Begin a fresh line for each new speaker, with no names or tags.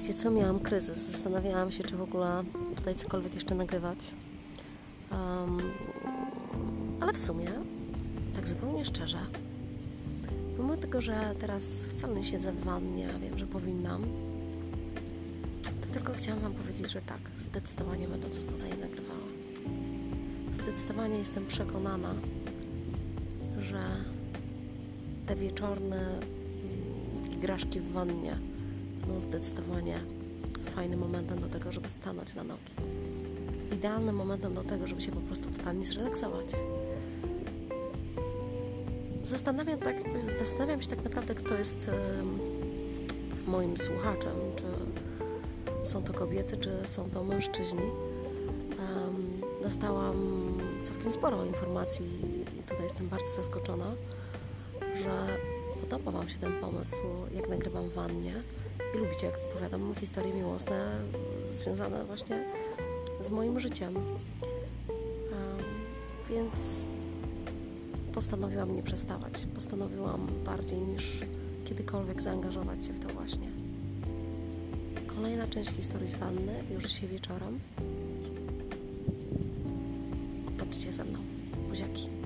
co, miałam kryzys. Zastanawiałam się, czy w ogóle tutaj cokolwiek jeszcze nagrywać. Um, ale w sumie, tak zupełnie szczerze, pomimo tego, że teraz wcale nie siedzę w wannie, a wiem, że powinnam, to tylko chciałam Wam powiedzieć, że tak, zdecydowanie będę to tutaj nagrywała. Zdecydowanie jestem przekonana, że te wieczorne mm, igraszki w wannie będą zdecydowanie fajnym momentem do tego, żeby stanąć na nogi. Idealnym momentem do tego, żeby się po prostu totalnie zrelaksować. Zastanawiam, tak, zastanawiam się tak naprawdę, kto jest moim słuchaczem. Czy są to kobiety, czy są to mężczyźni. Em, dostałam całkiem sporo informacji i tutaj jestem bardzo zaskoczona, że podoba Wam się ten pomysł, jak nagrywam wannie i lubicie, jak opowiadam historie miłosne związane właśnie z moim życiem. Em, Więc postanowiłam nie przestawać. Postanowiłam bardziej niż kiedykolwiek zaangażować się w to właśnie. Kolejna część historii z wanny już dzisiaj wieczorem. Bądźcie ze mną. Buziaki.